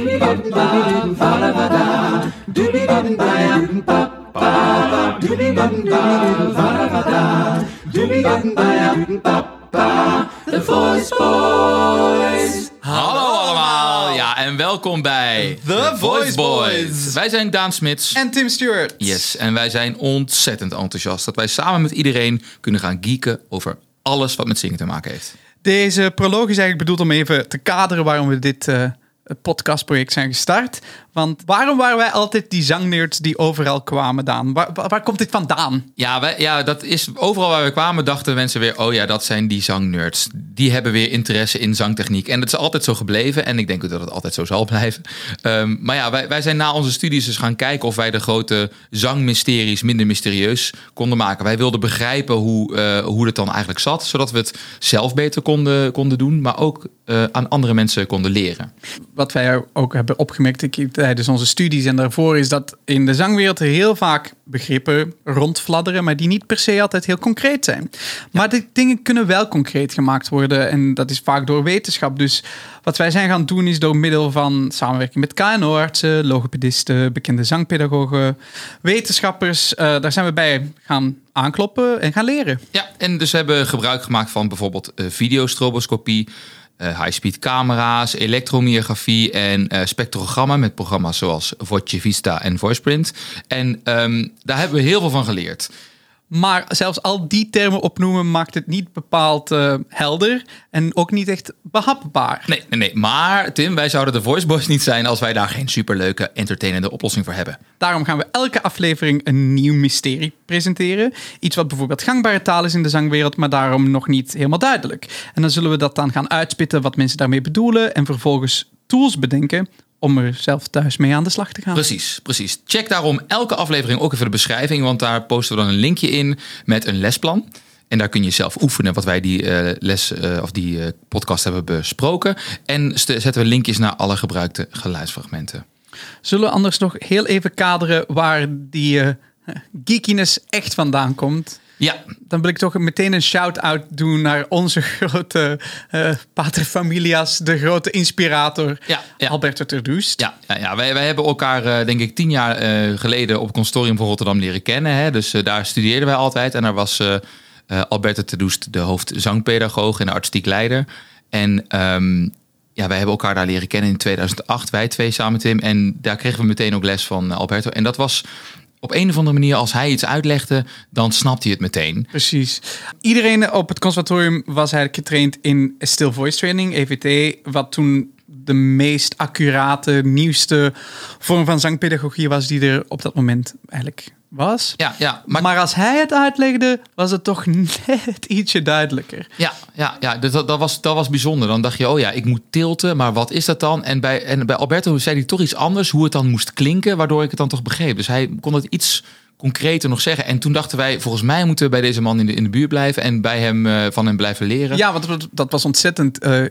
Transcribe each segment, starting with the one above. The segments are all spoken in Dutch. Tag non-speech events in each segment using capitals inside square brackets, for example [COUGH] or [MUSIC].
The Voice Boys. Hallo allemaal, ja, en welkom bij The Voice Boys. Wij zijn Daan Smits. En Tim Stewart. Yes, en wij zijn ontzettend enthousiast dat wij samen met iedereen kunnen gaan geeken over alles wat met zingen te maken heeft. Deze proloog is eigenlijk bedoeld om even te kaderen waarom we dit eh, podcastproject zijn gestart. Want waarom waren wij altijd die zangnerds die overal kwamen, Daan? Waar, waar, komt dit vandaan? Ja, ja, dat is overal waar we kwamen dachten mensen weer, oh ja, dat zijn die zangnerds. Die hebben weer interesse in zangtechniek. En dat is altijd zo gebleven en ik denk ook dat het altijd zo zal blijven. Ehm, maar ja, wij, wij zijn na onze studies dus gaan kijken of wij de grote zangmysteries minder mysterieus konden maken. Wij wilden begrijpen hoe, eh, hoe het dan eigenlijk zat, zodat we het zelf beter konden, konden doen, maar ook eh, aan andere mensen konden leren. Wat wij ook hebben opgemerkt tijdens onze studies en daarvoor is dat in de zangwereld er heel vaak begrippen rondfladderen, maar die niet per se altijd heel concreet zijn. Maar de dingen kunnen wel concreet gemaakt worden en dat is vaak door wetenschap. Dus wat wij zijn gaan doen is door middel van samenwerking met KNO-artsen, logopedisten, bekende zangpedagogen, wetenschappers, eh, daar zijn we bij gaan aankloppen en gaan leren. Ja, en dus we hebben gebruik gemaakt van bijvoorbeeld eh, videostroboscopie, high-speed camera's, elektromyografie en eh spectrogrammen met programma's zoals Voce Vista en VoicePrint. En ehm, daar hebben we heel veel van geleerd. Maar zelfs al die termen opnoemen maakt het niet bepaald eh, helder en ook niet echt behapbaar. Nee, nee, nee. Maar Tim, wij zouden de Voice Boys niet zijn als wij daar geen superleuke, entertainende oplossing voor hebben. Daarom gaan we elke aflevering een nieuw mysterie presenteren. Iets wat bijvoorbeeld gangbare taal is in de zangwereld, maar daarom nog niet helemaal duidelijk. En dan zullen we dat dan gaan uitspitten wat mensen daarmee bedoelen en vervolgens tools bedenken om er zelf thuis mee aan de slag te gaan. Precies, precies. Check daarom elke aflevering ook even de beschrijving, want daar posten we dan een linkje in met een lesplan. En daar kun je zelf oefenen wat wij die eh, les eh, of die eh, podcast hebben besproken. En zetten we linkjes naar alle gebruikte geluidsfragmenten. Zullen we anders nog heel even kaderen waar die geekiness echt vandaan komt? Ja, Dan wil ik toch meteen een shout-out doen naar onze [LAUGHS] grote eh paterfamilias, de grote inspirator, Ja, ja. Alberto Terdoest. Ja, ja, ja. Wij, wij hebben elkaar, eh, denk ik, tien jaar eh, geleden op het consortium van Rotterdam leren kennen. Hè? Dus daar studeerden wij altijd. En daar was Alberto Tedoest de hoofdzangpedagoog en de artistiek leider. En ehm, ja, wij hebben elkaar daar leren kennen in 2008, wij twee samen, Tim. En daar kregen we meteen ook les van Alberto. En dat was op een of andere manier, als hij iets uitlegde, dan snapte hij het meteen. Precies. Iedereen op het conservatorium was eigenlijk getraind in still voice training, EVT, wat toen de meest accurate, nieuwste vorm van zangpedagogie was die er op dat moment eigenlijk was. Ja, ja, Maar, maar, als hij het uitlegde, was het toch [LAUGHS] net ietsje duidelijker. Ja, ja, ja dus dat, dat, was, dat was bijzonder. Dan dacht je, oh ja, ik moet tilten, maar wat is dat dan? En bij, en bij Alberto zei hij toch iets anders, hoe het dan moest klinken, waardoor ik het dan toch begreep. Dus hij kon het iets concreter nog zeggen. En toen dachten wij, volgens mij moeten we bij deze man in de, in de buurt blijven en bij hem eh, van hem blijven leren. Ja, want dat- dat was ontzettend eh, eh,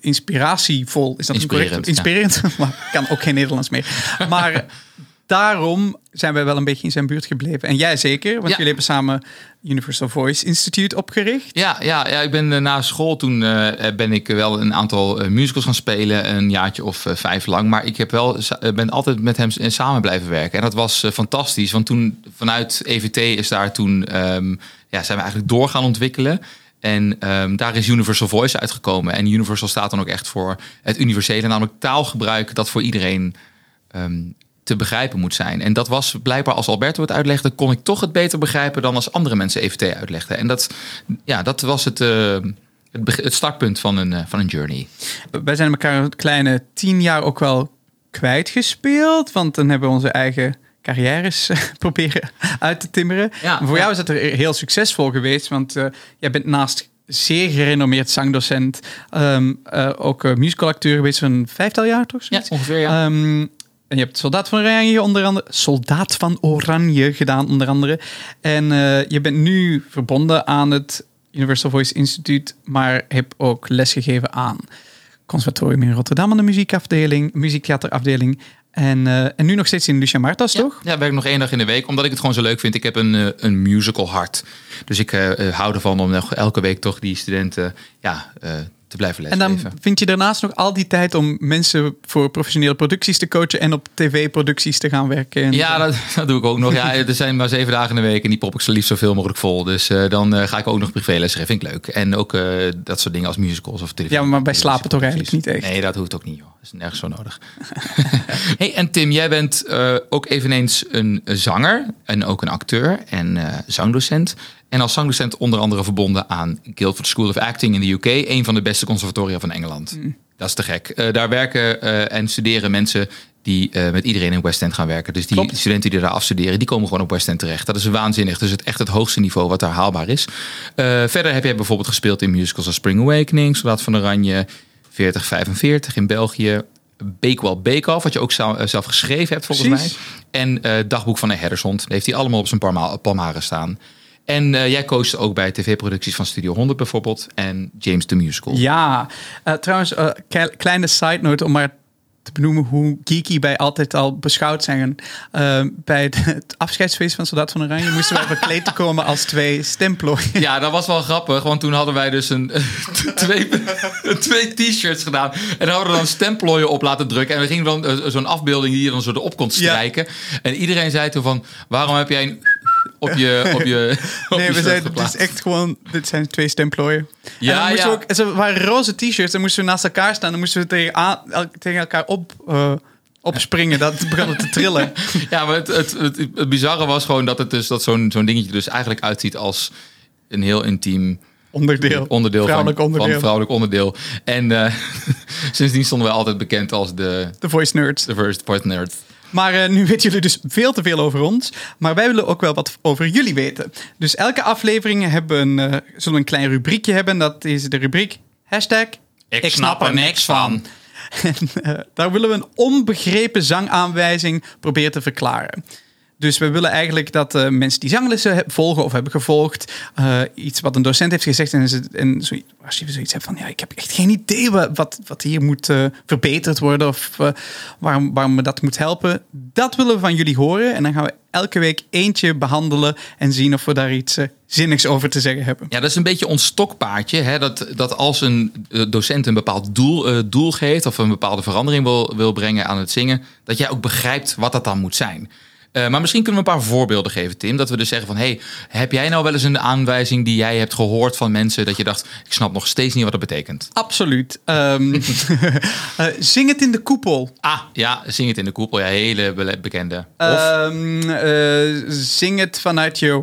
inspiratievol. Is dat correct? Inspirerend, Inspirerend. [LAUGHS] Maar ik kan ook geen Nederlands meer. Maar [LAUGHS] daarom zijn wij wel een beetje in zijn buurt gebleven. En jij zeker, want Ja. jullie hebben samen Universal Voice Institute opgericht. Ja, ja, ja, ik ben eh, na school toen eh, ben ik wel een aantal eh, musicals gaan spelen, een jaartje of eh, vijf lang. Maar ik heb wel, eh, ben altijd met hem samen blijven werken. En dat was eh, fantastisch, want toen vanuit EVT is daar toen, ehm, ja, zijn we eigenlijk door gaan ontwikkelen. En ehm, daar is Universal Voice uitgekomen. En Universal staat dan ook echt voor het universele, namelijk taalgebruik dat voor iedereen ehm, te begrijpen moet zijn. En dat was blijkbaar als Alberto het uitlegde, kon ik toch het beter begrijpen dan als andere mensen EVT uitlegden. En dat, ja, dat was het, eh, het, startpunt van een, eh, van een journey. Wij zijn elkaar een kleine tien jaar ook wel kwijtgespeeld. Want dan hebben we onze eigen carrières eh, [LAUGHS] proberen uit te timmeren. Ja, voor ja. jou is het er heel succesvol geweest. Want eh, jij bent naast zeer gerenommeerd zangdocent... ehm, eh, ook uh, musicalacteur geweest voor een vijftal jaar, toch? Ja, ongeveer ja. Ehm, en je hebt Soldaat van Oranje onder andere, Soldaat van Oranje gedaan onder andere. En eh, je bent nu verbonden aan het Universal Voice Instituut, maar heb ook lesgegeven aan Conservatorium in Rotterdam aan de muziekafdeling, muziektheaterafdeling. En, eh, en nu nog steeds in Lucia Martas, toch? Ja, werk nog één dag in de week, omdat ik het gewoon zo leuk vind. Ik heb een, eh, een musical hart. Dus ik hou ervan om elke week toch die studenten ja, te blijven En lesgeven. dan vind je daarnaast nog al die tijd om mensen voor professionele producties te coachen en op tv-producties te gaan werken. En Ja, dat, dat doe ik ook nog. Ja, [LAUGHS] er zijn maar zeven dagen in de week en die prop ik zo liefst zoveel mogelijk vol. Dus eh, dan eh, ga ik ook nog privéles geven. Vind ik leuk. En ook eh, dat soort dingen als musicals of televisie. Ja, maar bij slapen toch eigenlijk niet echt? Nee, dat hoeft ook niet, joh. Dat is nergens zo nodig. [LAUGHS] [LAUGHS] hey, en Tim, jij bent ook eveneens een zanger en ook een acteur en zangdocent. En als zangdocent onder andere verbonden aan Guildford School of Acting in de UK. Een van de beste conservatoria van Engeland. Mm. Dat is te gek. Eh, daar werken eh, en studeren mensen die eh, met iedereen in West End gaan werken. Dus die Klopt. studenten die daar afstuderen, die komen gewoon op West End terecht. Dat is waanzinnig. Dat is het echt het hoogste niveau wat daar haalbaar is. Verder heb jij bijvoorbeeld gespeeld in musicals als Spring Awakening, Soldaat van Oranje, 4045 in België. Bakewell Bake Off, wat je ook zelf geschreven hebt volgens Precies. mij. En Dagboek van een herdershond. Heeft hij allemaal op zijn palma- palmaren staan. En eh, jij coacht ook bij tv-producties van Studio 100 bijvoorbeeld. En James the Musical. Ja, eh, trouwens, ke- kleine side note om maar te benoemen hoe geeky wij altijd al beschouwd zijn. Bij het, het afscheidsfeest van Soldaat van Oranje moesten wij verkleed [LAUGHS] te komen als twee stemplooien. Ja, dat was wel grappig, want toen hadden wij dus een, [LAUGHS] twee, twee t-shirts gedaan. En daar hadden we dan stemplooien op laten drukken. En we gingen dan zo'n afbeelding die je dan zo erop kon strijken. En iedereen zei toen van, waarom heb jij een op je op je [LAUGHS] op Nee, je we zeiden, het is echt gewoon, dit zijn twee stemplooien. Ja, en ja. we ook, ze waren roze t-shirts, dan moesten we naast elkaar staan, dan moesten we tegen, aan- el- tegen elkaar op, eh, opspringen, dat [LAUGHS] begon te trillen. Ja, maar het, het, het, het bizarre was gewoon dat het dus dat zo'n zo'n dingetje dus eigenlijk uitziet als een heel intiem Onderdeel. onderdeel, Vrouwelijk van, onderdeel. van vrouwelijk onderdeel. En eh, [LAUGHS] sindsdien stonden wij altijd bekend als de, De voice nerds. de first point nerd. Maar eh, nu [LAUGHS] weten jullie dus veel te veel over ons. Maar wij willen ook wel wat over jullie weten. Dus elke aflevering hebben een, eh, zullen we een klein rubriekje hebben. Dat is de rubriek hashtag Ik snap er niks van. [LAUGHS] En eh, daar willen we een onbegrepen zangaanwijzing proberen te verklaren. Dus we willen eigenlijk dat eh, mensen die zanglessen volgen of hebben gevolgd, eh, iets wat een docent heeft gezegd, en, ze, en als je zoiets hebt van, ja, ik heb echt geen idee wat, wat, hier moet eh, verbeterd worden of waarom, waarom me dat moet helpen, dat willen we van jullie horen. En dan gaan we elke week eentje behandelen en zien of we daar iets zinnigs over te zeggen hebben. Ja, dat is een beetje ons stokpaardje. Hè? Dat, dat als een docent een bepaald doel, doel geeft of een bepaalde verandering wil, wil brengen aan het zingen, dat jij ook begrijpt wat dat dan moet zijn. Eh, maar misschien kunnen we een paar voorbeelden geven, Tim. Dat we dus zeggen van, hey, heb jij nou wel eens een aanwijzing die jij hebt gehoord van mensen dat je dacht, ik snap nog steeds niet wat dat betekent? Absoluut. Ehm, [LAUGHS] eh, zing het in de koepel. Ah, ja, zing het in de koepel. Ja, hele be- bekende. Of Ehm, eh, zing het vanuit je.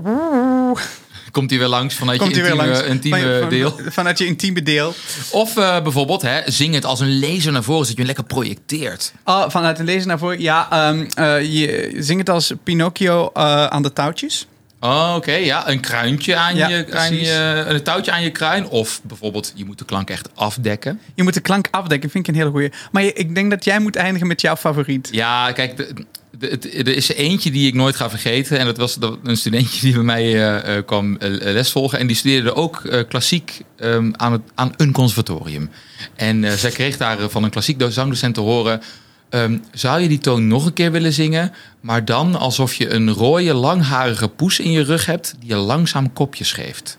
Komt hij weer langs vanuit Komt je intieme, langs? intieme Van- deel? Vanuit je intieme deel. Of eh, bijvoorbeeld, hè, zing het als een laser naar voren, zodat je hem lekker projecteert. Oh, vanuit een lezer naar voren. Ja, ehm, eh, je zing het als Pinocchio eh, aan de touwtjes. Oh, oké. ja, een kruintje aan, Ja, je, aan je... Een touwtje aan je kruin. Of bijvoorbeeld, je moet de klank echt afdekken. Je moet de klank afdekken, vind ik een hele goeie. Maar je- ik denk dat jij moet eindigen met jouw favoriet. Ja, kijk, de, er is eentje die ik nooit ga vergeten. En dat was dat- een studentje die bij mij eh, eh, kwam eh, les volgen. En die studeerde ook klassiek ehm, aan, het, aan een conservatorium. En zij kreeg daar van een klassiek do- zangdocent te horen... ehm, zou je die toon nog een keer willen zingen? Maar dan alsof je een rode, langharige poes in je rug hebt... die je langzaam kopjes geeft.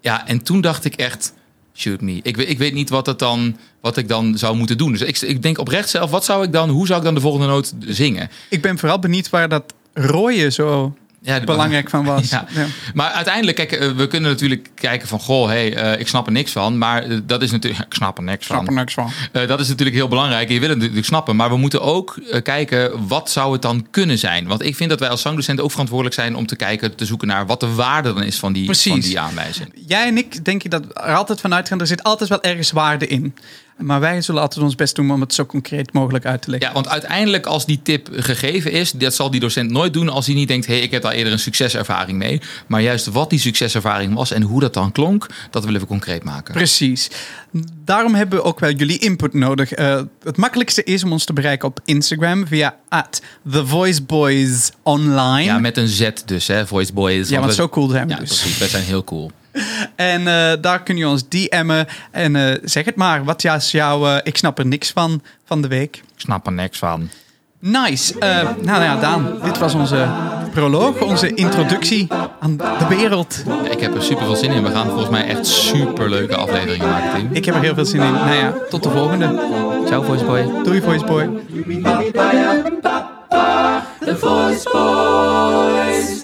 Ja, en toen dacht ik echt, shoot me. Ik, ik weet niet wat, het dan, wat ik dan zou moeten doen. Dus ik, ik denk oprecht zelf, wat zou ik dan, hoe zou ik dan de volgende noot zingen? Ik ben vooral benieuwd waar dat rooien zo Ja, belangrijk van was. [LAUGHS] Ja. Ja. Maar uiteindelijk, kijk, eh, we kunnen natuurlijk kijken van, goh, hey, eh, ik snap er niks van. Maar eh, dat is natuurlijk, [LAUGHS] ik snap er niks van. Snap er niks van. Dat is natuurlijk heel belangrijk. Je wil het natuurlijk snappen. Maar we moeten ook kijken, wat zou het dan kunnen zijn? Want ik vind dat wij als zangdocenten ook verantwoordelijk zijn om te kijken, te zoeken naar wat de waarde dan is van die, Precies. van die aanwijzing. Jij en ik denk dat er altijd vanuit gaan. Er zit altijd wel ergens waarde in. Maar wij zullen altijd ons best doen om het zo concreet mogelijk uit te leggen. Ja, want uiteindelijk als die tip gegeven is, dat zal die docent nooit doen als hij niet denkt, hé, hey, ik heb daar eerder een succeservaring mee. Maar juist wat die succeservaring was en hoe dat dan klonk, dat willen we concreet maken. Precies. Daarom hebben we ook wel jullie input nodig. Eh, het makkelijkste is om ons te bereiken op Instagram via at The Voice Boys Online. Ja, met een Z dus, hè, Voice Boys. Ja, want zo cool zijn we Ja, dus. precies. Wij zijn heel cool. En eh, daar kun je ons DM'en. En eh, zeg het maar, wat is jouw eh, ik snap er niks van van de week? Ik snap er niks van. Nice. Eh, nou ja, Daan, dit was onze proloog, onze introductie aan de wereld. Ja, ik heb er super veel zin in. We gaan volgens mij echt super leuke afleveringen maken, Tim. Ik heb er heel veel zin in. Nou ja, tot de volgende. Ciao, Voice Boy. Doei, Voice Boy. The voice boy.